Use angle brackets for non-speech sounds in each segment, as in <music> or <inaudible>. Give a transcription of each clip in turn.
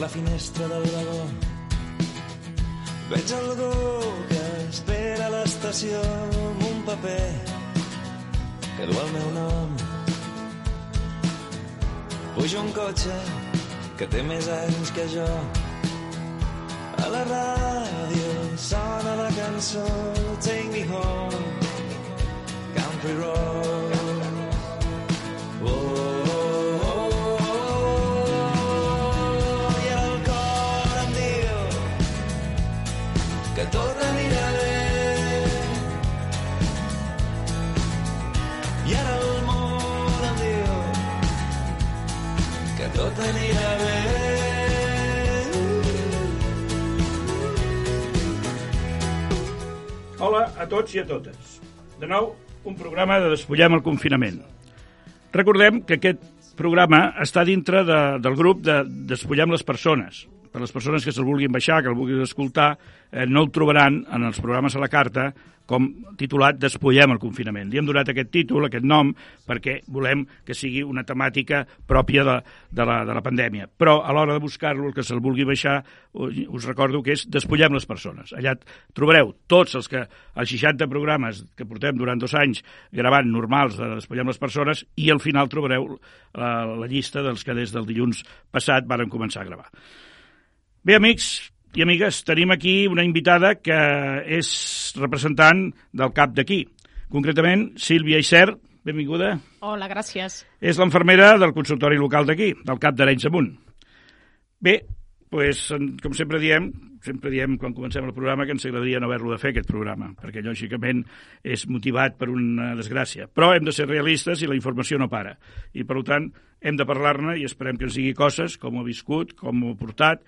la finestra del vagó. Veig algú que espera a l'estació amb un paper que du el meu nom. Puja un cotxe que té més anys que jo. A la ràdio sona la cançó Take me home, country road. Tots i a totes. De nou, un programa de Despullem el confinament. Recordem que aquest programa està dintre de, del grup de Despullem les persones. Per les persones que se'l vulguin baixar, que el vulguin escoltar, eh, no el trobaran en els programes a la carta com titulat Despullem el confinament. Li hem donat aquest títol, aquest nom, perquè volem que sigui una temàtica pròpia de, de, la, de la pandèmia. Però a l'hora de buscar-lo, el que se'l vulgui baixar, us recordo que és Despullem les persones. Allà trobareu tots els que els 60 programes que portem durant dos anys gravant normals de Despullem les persones i al final trobareu la, la llista dels que des del dilluns passat varen començar a gravar. Bé, amics i amigues, tenim aquí una invitada que és representant del CAP d'aquí. Concretament, Sílvia Isert, benvinguda. Hola, gràcies. És l'enfermera del consultori local d'aquí, del CAP d'Arenys Amunt. Bé, pues, com sempre diem, sempre diem quan comencem el programa que ens agradaria no haver-lo de fer, aquest programa, perquè lògicament és motivat per una desgràcia. Però hem de ser realistes i la informació no para. I, per tant, hem de parlar-ne i esperem que ens digui coses, com ho ha viscut, com ho ha portat,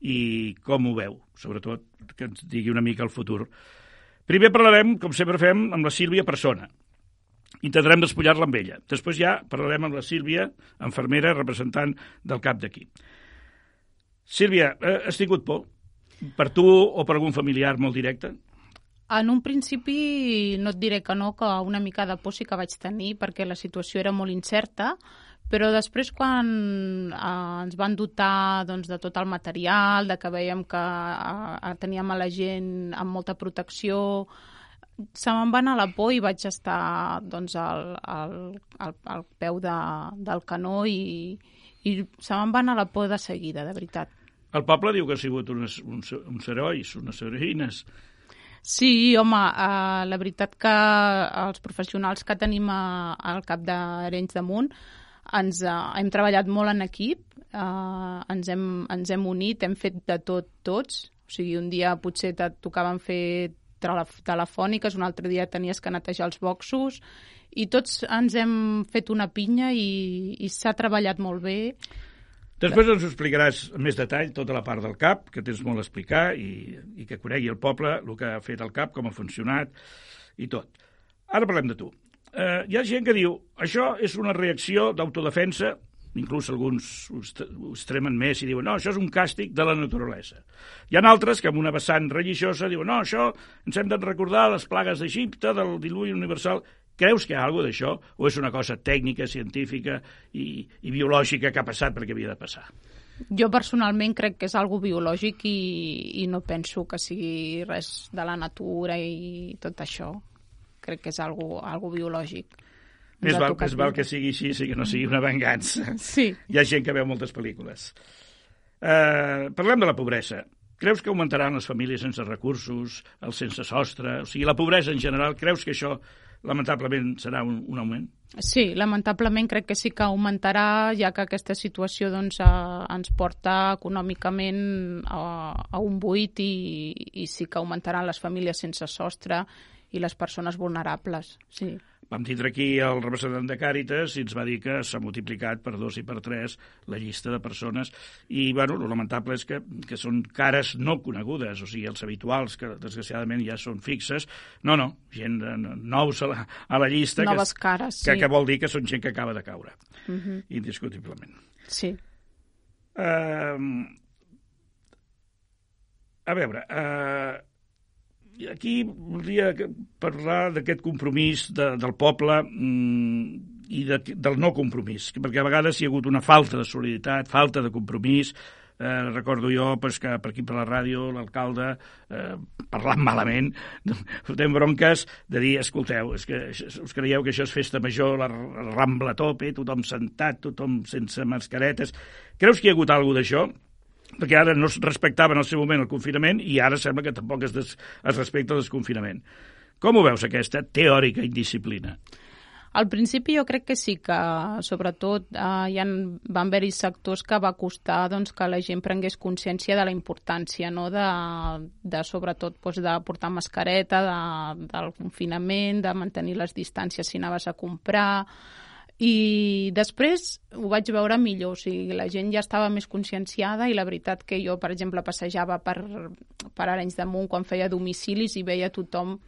i com ho veu, sobretot que ens digui una mica el futur. Primer parlarem, com sempre fem, amb la Sílvia persona. Intentarem despullar-la amb ella. Després ja parlarem amb la Sílvia, enfermera, representant del CAP d'aquí. Sílvia, eh, has tingut por? Per tu o per algun familiar molt directe? En un principi no et diré que no, que una mica de por sí que vaig tenir perquè la situació era molt incerta, però després quan eh, ens van dotar doncs, de tot el material, de que veiem que eh, teníem a la gent amb molta protecció, se me'n va anar la por i vaig estar doncs, al, al, al, al peu de, del canó i, i se me'n va anar la por de seguida, de veritat. El poble diu que ha sigut unes, uns, uns herois, unes heroïnes. Sí, home, eh, la veritat que els professionals que tenim a, al cap d'Arenys de Munt ens, eh, hem treballat molt en equip, eh, ens, hem, ens hem unit, hem fet de tot tots, o sigui, un dia potser et tocaven fer telefòniques, un altre dia tenies que netejar els boxos, i tots ens hem fet una pinya i, i s'ha treballat molt bé. Després ens ho explicaràs en més detall tota la part del CAP, que tens molt a explicar, i, i que conegui el poble, el que ha fet el CAP, com ha funcionat i tot. Ara parlem de tu. Eh, hi ha gent que diu això és una reacció d'autodefensa, inclús alguns ho extremen més i diuen no, això és un càstig de la naturalesa. Hi ha altres que amb una vessant religiosa diuen no, això ens hem de recordar les plagues d'Egipte, del diluvi universal, Creus que hi ha alguna d'això o és una cosa tècnica, científica i, i biològica que ha passat perquè havia de passar? Jo personalment crec que és algo biològic i, i no penso que sigui res de la natura i tot això. Crec que és algo, algo biològic. Més val, més val que sigui així i que no sigui una vengança. <laughs> Sí. Hi ha gent que veu moltes pel·lícules. Uh, parlem de la pobresa. Creus que augmentaran les famílies sense recursos, els sense sostre? O sigui, la pobresa en general, creus que això lamentablement serà un, un augment? Sí, lamentablement crec que sí que augmentarà, ja que aquesta situació doncs, a, ens porta econòmicament a, a un buit i, i sí que augmentaran les famílies sense sostre i les persones vulnerables. Sí. Vam tindre aquí el representant de Càritas i ens va dir que s'ha multiplicat per dos i per tres la llista de persones i, bueno, el lamentable és que, que són cares no conegudes, o sigui, els habituals, que desgraciadament ja són fixes. No, no, gent de, nous a la, a la llista Noves que, cares, que, sí. que vol dir que són gent que acaba de caure, uh Mhm. -huh. indiscutiblement. Sí. Uh, a veure, uh, aquí voldria parlar d'aquest compromís de, del poble. Mm, i de, del no compromís, perquè a vegades hi ha hagut una falta de solidaritat, falta de compromís, eh, recordo jo pues, que per aquí per la ràdio l'alcalde eh, parlant malament <laughs> fotem bronques de dir, escolteu, és que us creieu que això és festa major, la, la rambla a tope, tothom sentat, tothom sense mascaretes. Creus que hi ha hagut alguna d'això? Perquè ara no es respectava en el seu moment el confinament i ara sembla que tampoc es, des, es respecta el desconfinament. Com ho veus, aquesta teòrica indisciplina? Al principi jo crec que sí que, sobretot, eh, hi ha, van haver-hi sectors que va costar doncs, que la gent prengués consciència de la importància, no? de, de sobretot doncs, de portar mascareta, de, del confinament, de mantenir les distàncies si anaves a comprar, i després ho vaig veure millor, o sigui, la gent ja estava més conscienciada i la veritat que jo, per exemple, passejava per, per Arenys de Munt quan feia domicilis i veia tothom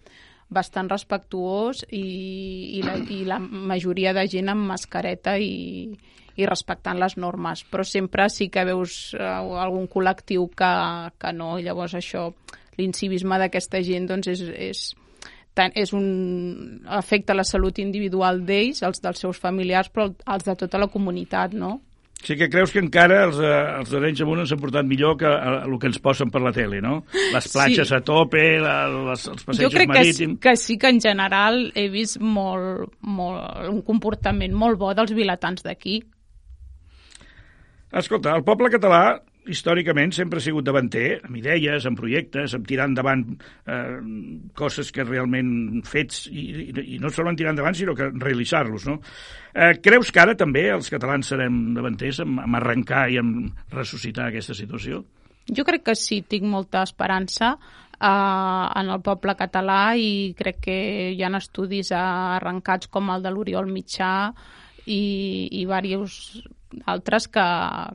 bastant respectuós i, i, la, i la majoria de gent amb mascareta i, i respectant les normes, però sempre sí que veus uh, algun col·lectiu que, que no, llavors això, l'incivisme d'aquesta gent doncs és, és, tant, és un afecta la salut individual d'ells, els dels seus familiars, però els de tota la comunitat, no? Sí que creus que encara els, eh, els d'Arenys Amunt ens han portat millor que el, el que ens posen per la tele, no? Les platges sí. a tope, la, les, els passejos jo crec marítims... Que, que sí que en general he vist molt, molt, un comportament molt bo dels vilatans d'aquí. Escolta, el poble català històricament sempre ha sigut davanter, amb idees, amb projectes, amb tirar endavant eh, coses que realment fets, i, i, i no solament tirar endavant, sinó que realitzar-los, no? Eh, creus que ara també els catalans serem davanters amb, amb arrencar i amb ressuscitar aquesta situació? Jo crec que sí, tinc molta esperança eh, en el poble català i crec que hi ha estudis arrencats com el de l'Oriol Mitjà i, i diversos altres que,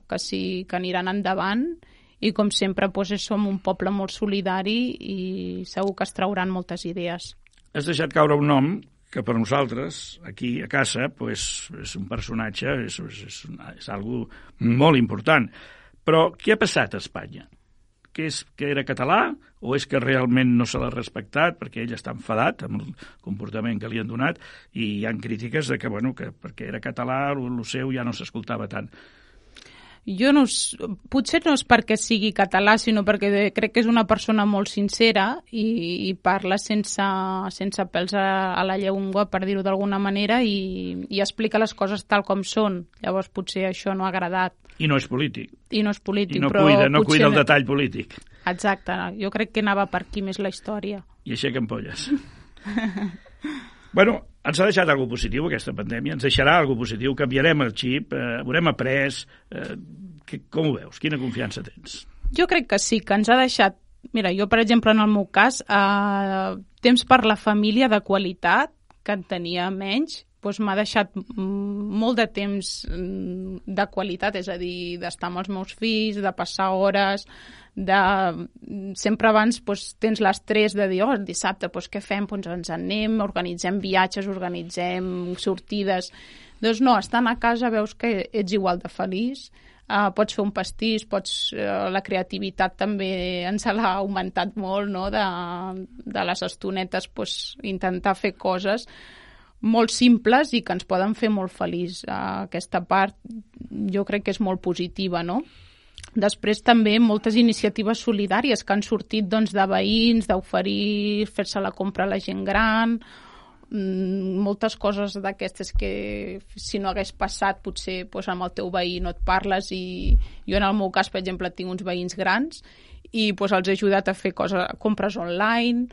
que sí que aniran endavant i com sempre doncs, som un poble molt solidari i segur que es trauran moltes idees. Has deixat caure un nom que per nosaltres, aquí a casa, pues, és un personatge, és, és, és, és algo molt important. Però què ha passat a Espanya? Que, és, que era català o és que realment no se l'ha respectat perquè ell està enfadat amb el comportament que li han donat i hi han crítiques de que, bueno, que perquè era català el seu ja no s'escoltava tant jo no, potser no és perquè sigui català, sinó perquè crec que és una persona molt sincera i, i parla sense, sense pèls a, a la llengua, per dir-ho d'alguna manera, i, i explica les coses tal com són. Llavors potser això no ha agradat. I no és polític. I no és polític, I no però cuida, no cuida el detall polític. Exacte, jo crec que anava per aquí més la història. I aixequen polles. <laughs> bueno, ens ha deixat alguna positiu aquesta pandèmia, ens deixarà alguna positiu, canviarem el xip, eh, haurem après... Eh, que, com ho veus? Quina confiança tens? Jo crec que sí, que ens ha deixat... Mira, jo, per exemple, en el meu cas, eh, temps per la família de qualitat, que en tenia menys, doncs m'ha deixat molt de temps mm, de qualitat, és a dir, d'estar amb els meus fills, de passar hores, de... sempre abans doncs, tens l'estrès de dir, oh, el dissabte doncs, què fem? Doncs ens anem, organitzem viatges, organitzem sortides... Doncs no, estant a casa veus que ets igual de feliç, Uh, pots fer un pastís, pots, uh, la creativitat també ens l'ha augmentat molt, no? de, de les estonetes pues, intentar fer coses molt simples i que ens poden fer molt feliç. Uh, aquesta part jo crec que és molt positiva, no? Després també moltes iniciatives solidàries que han sortit doncs, de veïns, d'oferir fer-se la compra a la gent gran, mm, moltes coses d'aquestes que si no hagués passat potser doncs, amb el teu veí no et parles i jo en el meu cas, per exemple, tinc uns veïns grans i doncs, els he ajudat a fer coses, compres online,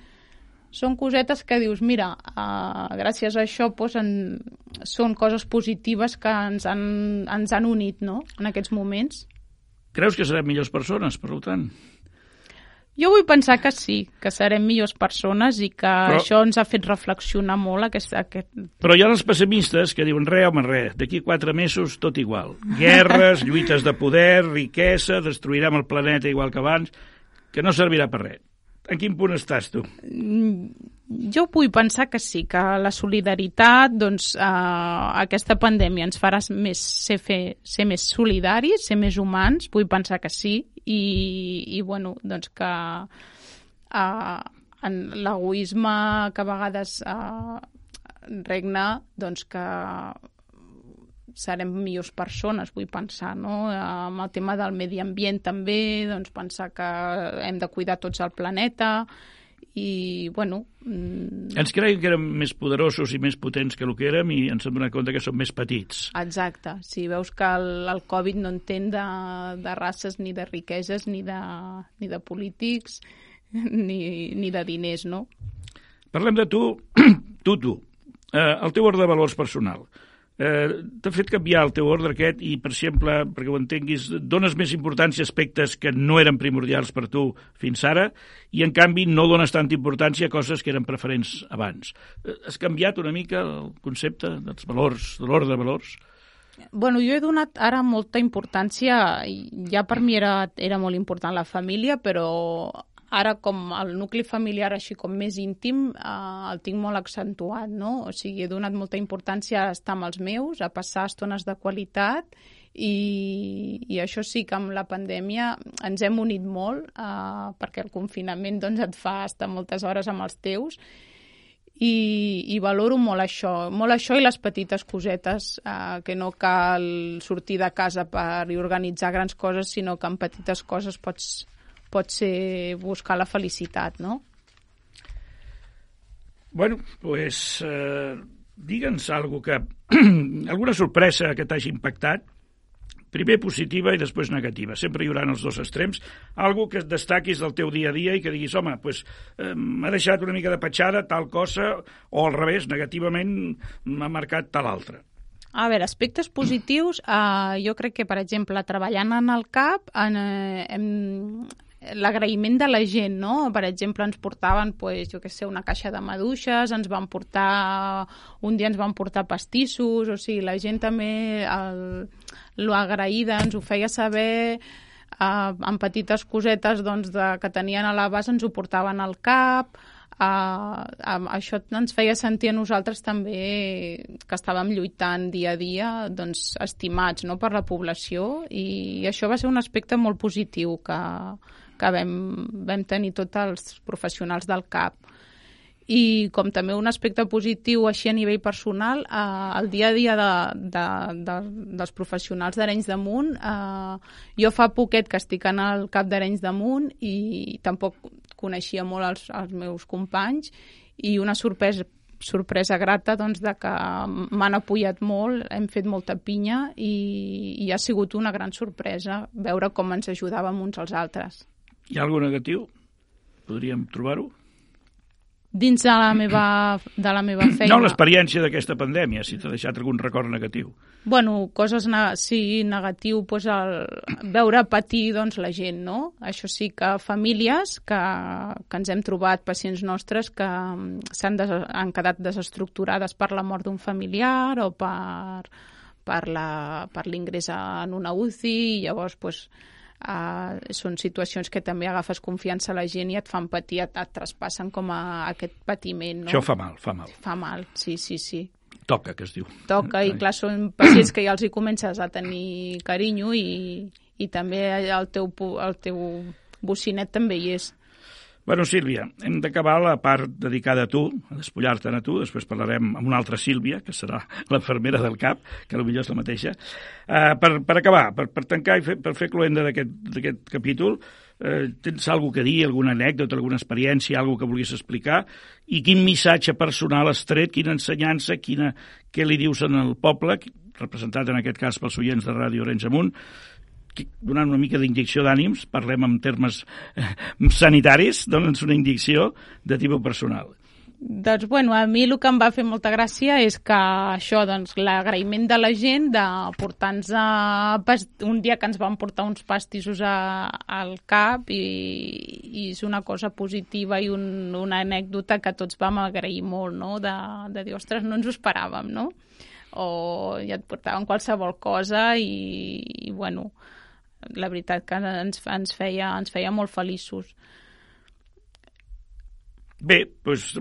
són cosetes que dius, mira, uh, gràcies a això doncs, en, són coses positives que ens han, ens han unit no? en aquests moments. Creus que serem millors persones, per tant? Jo vull pensar que sí, que serem millors persones i que però, això ens ha fet reflexionar molt. Aquest, aquest... Però hi ha els pessimistes que diuen res, home, res, d'aquí quatre mesos tot igual. Guerres, <laughs> lluites de poder, riquesa, destruirem el planeta igual que abans, que no servirà per res. En quin punt estàs tu? Mm, jo vull pensar que sí, que la solidaritat, doncs, eh, aquesta pandèmia ens farà més, ser, fer, ser més solidaris, ser més humans, vull pensar que sí, i, i bueno, doncs que eh, l'egoisme que a vegades eh, regna, doncs que serem millors persones, vull pensar, no? Amb el tema del medi ambient també, doncs pensar que hem de cuidar tots el planeta i, bueno... Mm... Ens creiem que érem més poderosos i més potents que el que érem i ens hem donat compte que som més petits. Exacte. Si veus que el, el Covid no entén de, de races ni de riqueses ni de, ni de polítics <laughs> ni, ni de diners, no? Parlem de tu, <clears throat> tu, tu. Eh, el teu ordre de valors personal eh, t'ha fet canviar el teu ordre aquest i, per exemple, perquè ho entenguis, dones més importància a aspectes que no eren primordials per tu fins ara i, en canvi, no dones tanta importància a coses que eren preferents abans. Eh, has canviat una mica el concepte dels valors, de l'ordre de valors? Bueno, jo he donat ara molta importància, ja per mi era, era molt important la família, però Ara, com el nucli familiar així com més íntim, eh, el tinc molt accentuat, no? O sigui, he donat molta importància a estar amb els meus, a passar estones de qualitat i, i això sí que amb la pandèmia ens hem unit molt eh, perquè el confinament doncs, et fa estar moltes hores amb els teus i, i valoro molt això, molt això i les petites cosetes, eh, que no cal sortir de casa per organitzar grans coses, sinó que en petites coses pots pot ser buscar la felicitat, no? Bueno, pues eh, digue'ns alguna que... <clears throat> alguna sorpresa que t'hagi impactat, primer positiva i després negativa. Sempre hi haurà els dos extrems. Algo que destaquis del teu dia a dia i que diguis, home, pues, eh, m'ha deixat una mica de petjada tal cosa, o al revés, negativament m'ha marcat tal altra. A veure, aspectes positius, eh, jo crec que, per exemple, treballant en el CAP, en, eh, hem, l'agraïment de la gent, no? Per exemple, ens portaven, pues, jo què sé, una caixa de maduixes, ens van portar... Un dia ens van portar pastissos, o sigui, la gent també, el, lo agraïda, ens ho feia saber eh, amb petites cosetes doncs, de, que tenien a l'abast, ens ho portaven al cap, Uh, uh, això ens feia sentir a nosaltres també que estàvem lluitant dia a dia doncs, estimats no, per la població i això va ser un aspecte molt positiu que, que vam, vam tenir tots els professionals del CAP. I com també un aspecte positiu així a nivell personal, eh, el dia a dia de, de, de, dels professionals d'Arenys de Munt, eh, jo fa poquet que estic en el CAP d'Arenys de Munt i tampoc coneixia molt els, els meus companys i una sorpresa sorpresa grata doncs, de que m'han apoyat molt, hem fet molta pinya i, i ha sigut una gran sorpresa veure com ens ajudàvem uns als altres. Hi ha alguna negatiu? Podríem trobar-ho? Dins de la meva, de la meva feina... No, l'experiència d'aquesta pandèmia, si t'ha deixat algun record negatiu. Bueno, coses, ne sí, negatiu, pues el, veure patir doncs, la gent, no? Això sí que famílies que, que ens hem trobat, pacients nostres, que mm, s'han des, han quedat desestructurades per la mort d'un familiar o per, per l'ingrés en una UCI, i llavors, pues, Uh, són situacions que també agafes confiança a la gent i et fan patir, et, et traspassen com a aquest patiment. No? Això fa mal, fa mal. Fa mal, sí, sí, sí. Toca, que es diu. Toca, i clar, són pacients que ja els hi comences a tenir carinyo i, i també el teu, el teu bocinet també hi és. Bueno, Sílvia, hem d'acabar la part dedicada a tu, a despullar-te'n a tu, després parlarem amb una altra Sílvia, que serà l'enfermera del CAP, que potser és la mateixa. Uh, per, per acabar, per, per tancar i fer, per fer cloenda d'aquest capítol, uh, tens alguna que dir, alguna anècdota, alguna experiència, alguna que vulguis explicar, i quin missatge personal has tret, quina ensenyança, quina, què li dius al poble, representat en aquest cas pels oients de Ràdio Orenys Amunt, donant una mica d'injecció d'ànims, parlem en termes eh, sanitaris, dona'ns una injecció de tipus personal. Doncs, bueno, a mi el que em va fer molta gràcia és que això, doncs, l'agraïment de la gent de portar-nos un dia que ens van portar uns pastissos a, al cap i, i és una cosa positiva i un, una anècdota que tots vam agrair molt, no?, de, de dir, ostres, no ens ho esperàvem, no? O ja et portaven qualsevol cosa i, i bueno, la veritat que ens, ens, feia, ens feia molt feliços. Bé, doncs,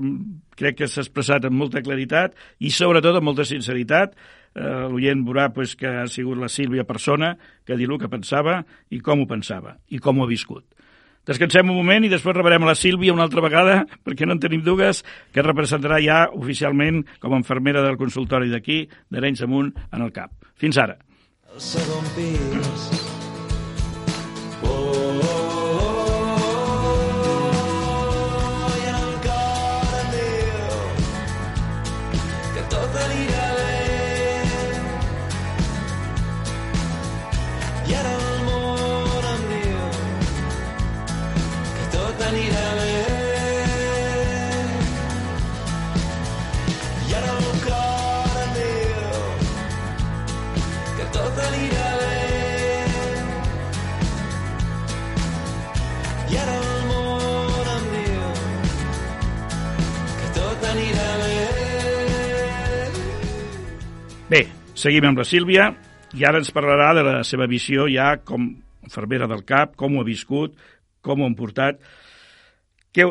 crec que s'ha expressat amb molta claritat i sobretot amb molta sinceritat. Eh, L'oient veurà pues, que ha sigut la Sílvia persona que ha dit el que pensava i com ho pensava i com ho ha viscut. Descansem un moment i després rebrem la Sílvia una altra vegada, <laughs> perquè no en tenim dues, que representarà ja oficialment com a infermera del consultori d'aquí, d'Arenys Amunt, en el CAP. Fins ara. El segon pis. Oh, oh, oh, seguim amb la Sílvia i ara ens parlarà de la seva visió ja com infermera del CAP, com ho ha viscut, com ho han portat. Que,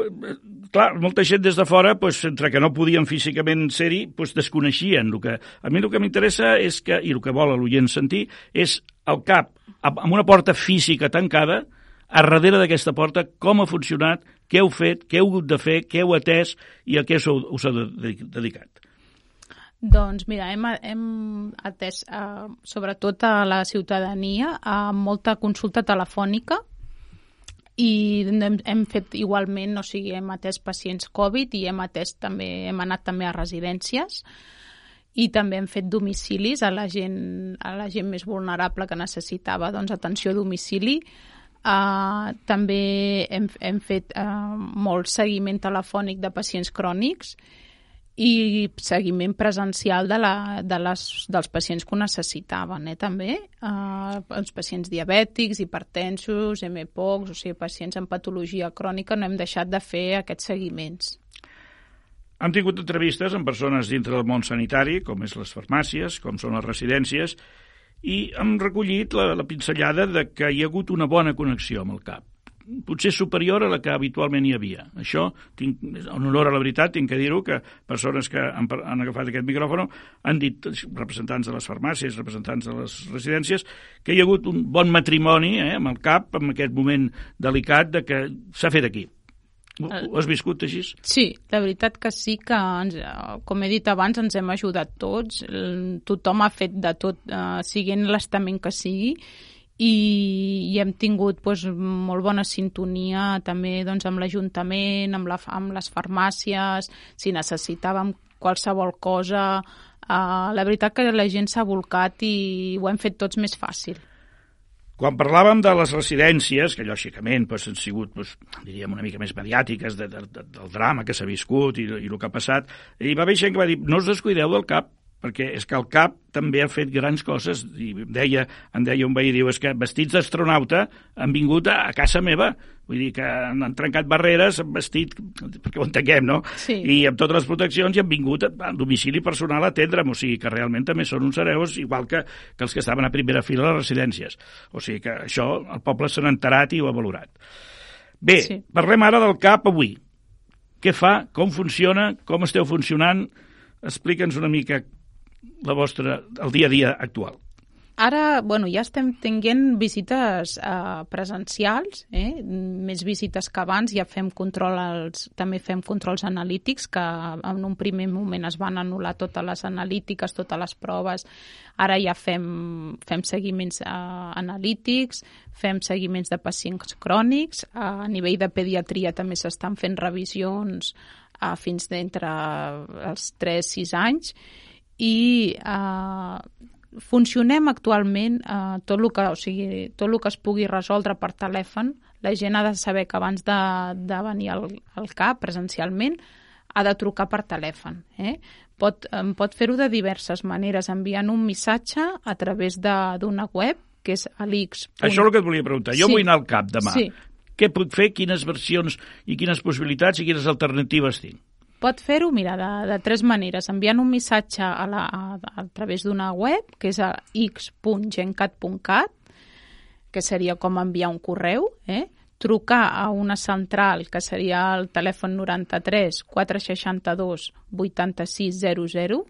clar, molta gent des de fora, pues, entre que no podien físicament ser-hi, pues, desconeixien. El que, a mi el que m'interessa és que, i el que vol l'oient sentir, és el CAP amb una porta física tancada, a darrere d'aquesta porta, com ha funcionat, què heu fet, què heu hagut de fer, què heu atès i a què us us heu de- dedicat. Doncs mira, hem, hem atès eh, sobretot a la ciutadania a molta consulta telefònica i hem, hem fet igualment, o sigui, hem atès pacients Covid i hem atès també, hem anat també a residències i també hem fet domicilis a la gent, a la gent més vulnerable que necessitava doncs, atenció a domicili. Uh, també hem, hem fet uh, molt seguiment telefònic de pacients crònics i seguiment presencial de la, de les, dels pacients que ho necessitaven, eh, també. Uh, els pacients diabètics, hipertensos, MPOCs, o sigui, pacients amb patologia crònica, no hem deixat de fer aquests seguiments. Hem tingut entrevistes amb persones dintre del món sanitari, com és les farmàcies, com són les residències, i hem recollit la, la pinzellada de que hi ha hagut una bona connexió amb el CAP potser superior a la que habitualment hi havia. Això, tinc, en honor a la veritat, tinc que dir-ho, que persones que han, han agafat aquest micròfon han dit, representants de les farmàcies, representants de les residències, que hi ha hagut un bon matrimoni eh, amb el CAP, en aquest moment delicat de que s'ha fet aquí. Ho, ho has viscut així? Sí, la veritat que sí que, ens, eh, com he dit abans, ens hem ajudat tots. Tothom ha fet de tot, eh, siguent l'estament que sigui, i, i hem tingut doncs, molt bona sintonia també doncs, amb l'Ajuntament, amb, la, amb les farmàcies, si necessitàvem qualsevol cosa. Uh, la veritat que la gent s'ha volcat i ho hem fet tots més fàcil. Quan parlàvem de les residències, que lògicament doncs, han sigut, doncs, diríem, una mica més mediàtiques de, de, de, del drama que s'ha viscut i, i el que ha passat, hi va haver gent que va dir no us descuideu del cap, perquè és que el CAP també ha fet grans coses i deia, em deia un veí, diu, és que vestits d'astronauta han vingut a, a casa meva, vull dir que han, han trencat barreres, han vestit, perquè ho entenguem, no? Sí. I amb totes les proteccions i han vingut al domicili personal a atendre'm, o sigui que realment també són uns hereus, igual que, que els que estaven a primera fila a les residències. O sigui que això el poble se n'ha enterat i ho ha valorat. Bé, Sí. parlem ara del CAP avui. Què fa? Com funciona? Com esteu funcionant? Explica'ns una mica la vostra, el dia a dia actual. Ara, bueno, ja estem tenint visites eh, presencials, eh? més visites que abans, ja fem control als, també fem controls analítics, que en un primer moment es van anul·lar totes les analítiques, totes les proves, ara ja fem, fem seguiments eh, analítics, fem seguiments de pacients crònics, eh, a nivell de pediatria també s'estan fent revisions eh, fins d'entre els 3-6 anys, i eh, funcionem actualment eh, tot, el que, o sigui, tot el que es pugui resoldre per telèfon. La gent ha de saber que abans de, de venir al, al CAP presencialment ha de trucar per telèfon. Eh? Pot, pot fer-ho de diverses maneres, enviant un missatge a través de- d'una web, que és alix. Això és el que et volia preguntar. Jo Sí. vull anar al CAP demà. Sí. Què puc fer? Quines versions i quines possibilitats i quines alternatives tinc? Pot fer-ho, mira, de, de tres maneres. Enviant un missatge a, la, a, a través d'una web, que és a x.gencat.cat, que seria com enviar un correu, eh? trucar a una central, que seria el telèfon 93 462 8600,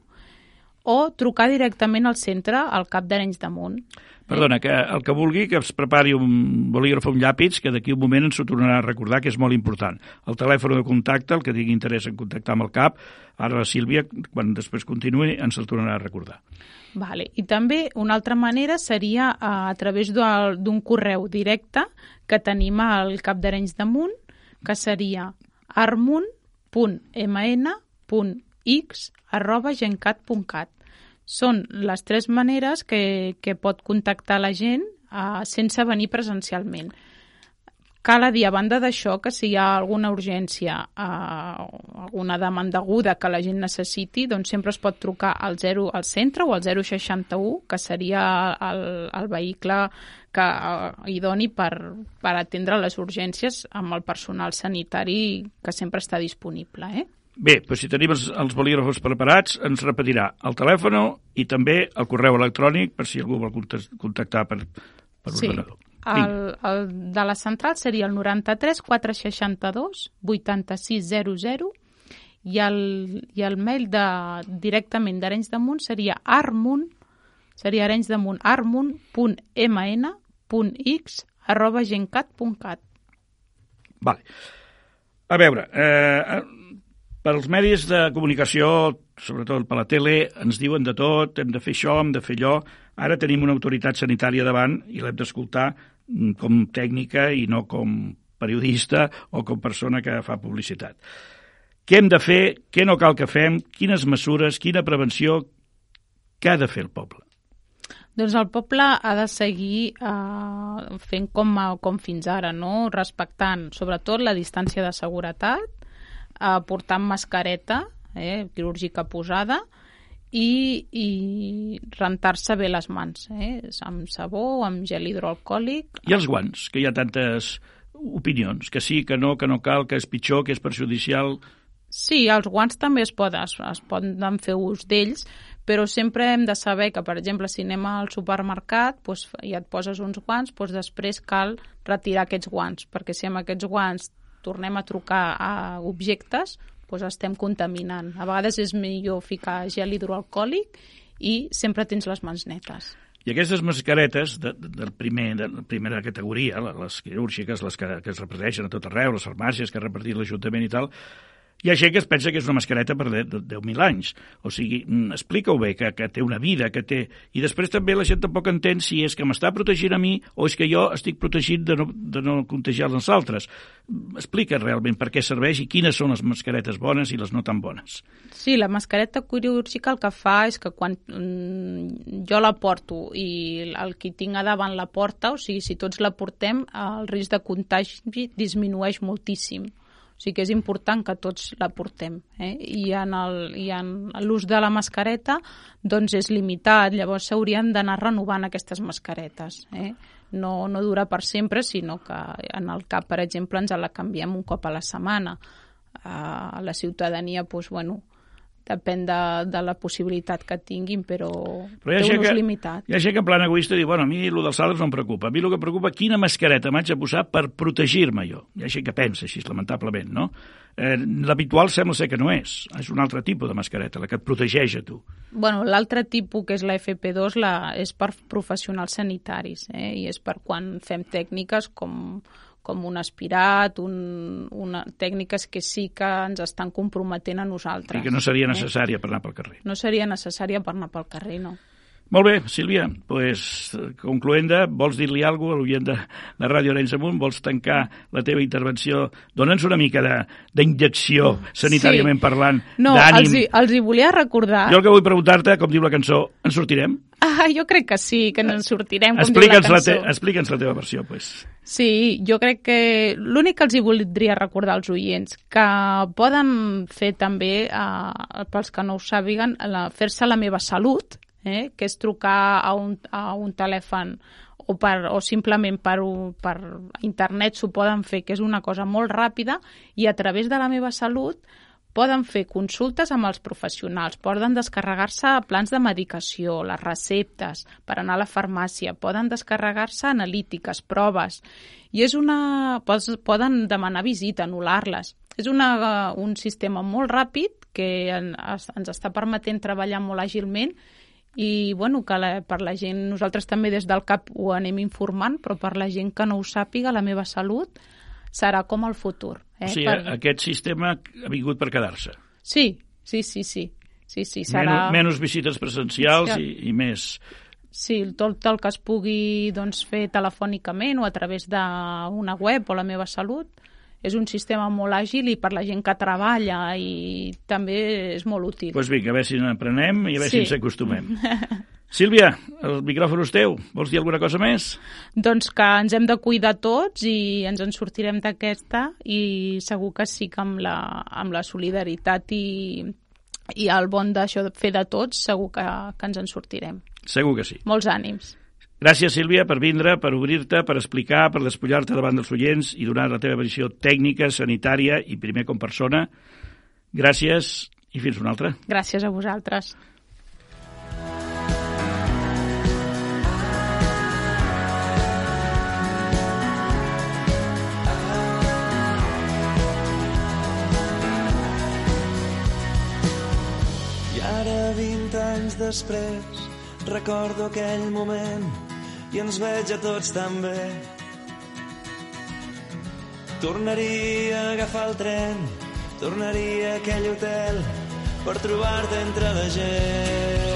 o trucar directament al centre, al cap d'Arenys de Munt. Perdona, que el que vulgui que es prepari un bolígraf o un llàpid, que d'aquí un moment ens ho tornarà a recordar, que és molt important. El telèfon de contacte, el que tingui interès en contactar amb el CAP, ara la Sílvia, quan després continuï, ens el tornarà a recordar. Vale. I també una altra manera seria a, a través d'un correu directe que tenim al Cap d'Arenys de Munt, que seria armunt.mn.x arroba gencat.cat. Són les tres maneres que, que pot contactar la gent uh, sense venir presencialment. Cal dir, a banda d'això, que si hi ha alguna urgència, eh, alguna demanda aguda que la gent necessiti, doncs sempre es pot trucar al 0 al centre o al 061, que seria el, el vehicle que eh, hi doni per, per atendre les urgències amb el personal sanitari que sempre està disponible. Eh? Bé, doncs si tenim els, els bolígrafos preparats, ens repetirà el telèfon i també el correu electrònic per si algú vol contactar per, per sí. ordenador. El, el de la central seria el 93 462 8600 i el, i el mail de, directament d'Arenys de Munt seria armunt, seria Arenys de Munt, armunt.mn.x arroba gencat.cat. Vale. A veure, eh, per als medis de comunicació, sobretot per la tele, ens diuen de tot, hem de fer això, hem de fer allò. Ara tenim una autoritat sanitària davant i l'hem d'escoltar mm, com tècnica i no com periodista o com persona que fa publicitat. Què hem de fer? Què no cal que fem? Quines mesures? Quina prevenció? Què ha de fer el poble? Doncs el poble ha de seguir eh, fent com, com fins ara, no? respectant sobretot la distància de seguretat, eh, portant mascareta eh, quirúrgica posada i, i rentar-se bé les mans, eh, amb sabó, amb gel hidroalcohòlic. I els guants, que hi ha tantes opinions, que sí, que no, que no cal, que és pitjor, que és perjudicial... Sí, els guants també es poden, es, es poden fer ús d'ells, però sempre hem de saber que, per exemple, si anem al supermercat doncs, i et poses uns guants, doncs després cal retirar aquests guants, perquè si amb aquests guants tornem a trucar a objectes, doncs estem contaminant. A vegades és millor ficar gel hidroalcohòlic i sempre tens les mans netes. I aquestes mascaretes de, de, del primer, de la primera categoria, les quirúrgiques, les que, que es reparteixen a tot arreu, les farmàcies que ha repartit l'Ajuntament i tal, hi ha gent que es pensa que és una mascareta per 10.000 anys. O sigui, mm, explica-ho bé, que, que té una vida, que té... I després també la gent tampoc entén si és que m'està protegint a mi o és que jo estic protegit de no, de no contagiar els altres. Explica realment per què serveix i quines són les mascaretes bones i les no tan bones. Sí, la mascareta quirúrgica el que fa és que quan mm, jo la porto i el qui tinc a davant la porta, o sigui, si tots la portem, el risc de contagi disminueix moltíssim. O sigui que és important que tots la portem. Eh? I en l'ús de la mascareta doncs és limitat, llavors s'haurien d'anar renovant aquestes mascaretes. Eh? No, no dura per sempre, sinó que en el CAP, per exemple, ens la canviem un cop a la setmana. A la ciutadania, doncs, bueno, depèn de, de la possibilitat que tinguin, però, però té un ús limitat. Hi ha gent que en plan egoista diu, bueno, a mi el dels altres no em preocupa, a mi el que preocupa quina mascareta m'haig de posar per protegir-me jo. Hi ha gent que pensa així, lamentablement, no? Eh, L'habitual sembla ser que no és, és un altre tipus de mascareta, la que et protegeix a tu. Bueno, l'altre tipus, que és la FP2, la, és per professionals sanitaris, eh? i és per quan fem tècniques com com un aspirat, un, una, tècniques que sí que ens estan comprometent a nosaltres. I que no seria necessària eh? per anar pel carrer. No seria necessària per anar pel carrer, no. Molt bé, Sílvia, pues, concloenda, vols dir-li alguna cosa a l'oient de, de Ràdio Arenys Amunt? Vols tancar la teva intervenció? Dóna'ns una mica d'injecció, sanitàriament sí. parlant, no, d'ànim. Els, hi, els hi volia recordar... Jo el que vull preguntar-te, com diu la cançó, en sortirem? Ah, jo crec que sí, que ens sortirem, com diu la cançó. La te, Explica'ns la teva versió, pues. Sí, jo crec que l'únic que els hi voldria recordar als oients, que poden fer també, eh, pels que no ho sàpiguen, fer-se la meva salut, eh? que és trucar a un, a un telèfon o, per, o simplement per, per internet s'ho poden fer, que és una cosa molt ràpida, i a través de la meva salut poden fer consultes amb els professionals, poden descarregar-se plans de medicació, les receptes per anar a la farmàcia, poden descarregar-se analítiques, proves, i és una... poden demanar visita, anul·lar-les. És una, un sistema molt ràpid que en, ens està permetent treballar molt àgilment i bueno, que la, per la gent, nosaltres també des del CAP ho anem informant, però per la gent que no ho sàpiga, la meva salut serà com el futur. Eh? O sigui, per... aquest sistema ha vingut per quedar-se. Sí, sí, sí, sí. sí, sí serà... menys, menys visites presencials sí. i, i més Sí, tot el que es pugui doncs, fer telefònicament o a través d'una web o la meva salut és un sistema molt àgil i per la gent que treballa i també és molt útil. Doncs pues vinga, a veure si n'aprenem i a veure sí. si ens acostumem. <laughs> Sílvia, el micròfon és teu. Vols dir alguna cosa més? Doncs que ens hem de cuidar tots i ens en sortirem d'aquesta i segur que sí que amb la, amb la solidaritat i, i el bon d'això de fer de tots segur que, que ens en sortirem. Segur que sí. Molts ànims. Gràcies, Sílvia, per vindre, per obrir-te, per explicar, per despullar-te davant dels oients i donar la teva visió tècnica, sanitària i primer com persona. Gràcies i fins una altra. Gràcies a vosaltres. I ara, 20 anys després, recordo aquell moment i ens veig a tots tan bé. Tornaria a agafar el tren, tornaria a aquell hotel per trobar-te entre la gent.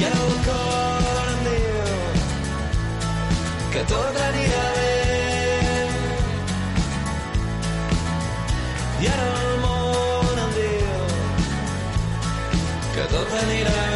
I ara el cor em diu que tot anirà bé. I ara el món em diu que tot anirà bé.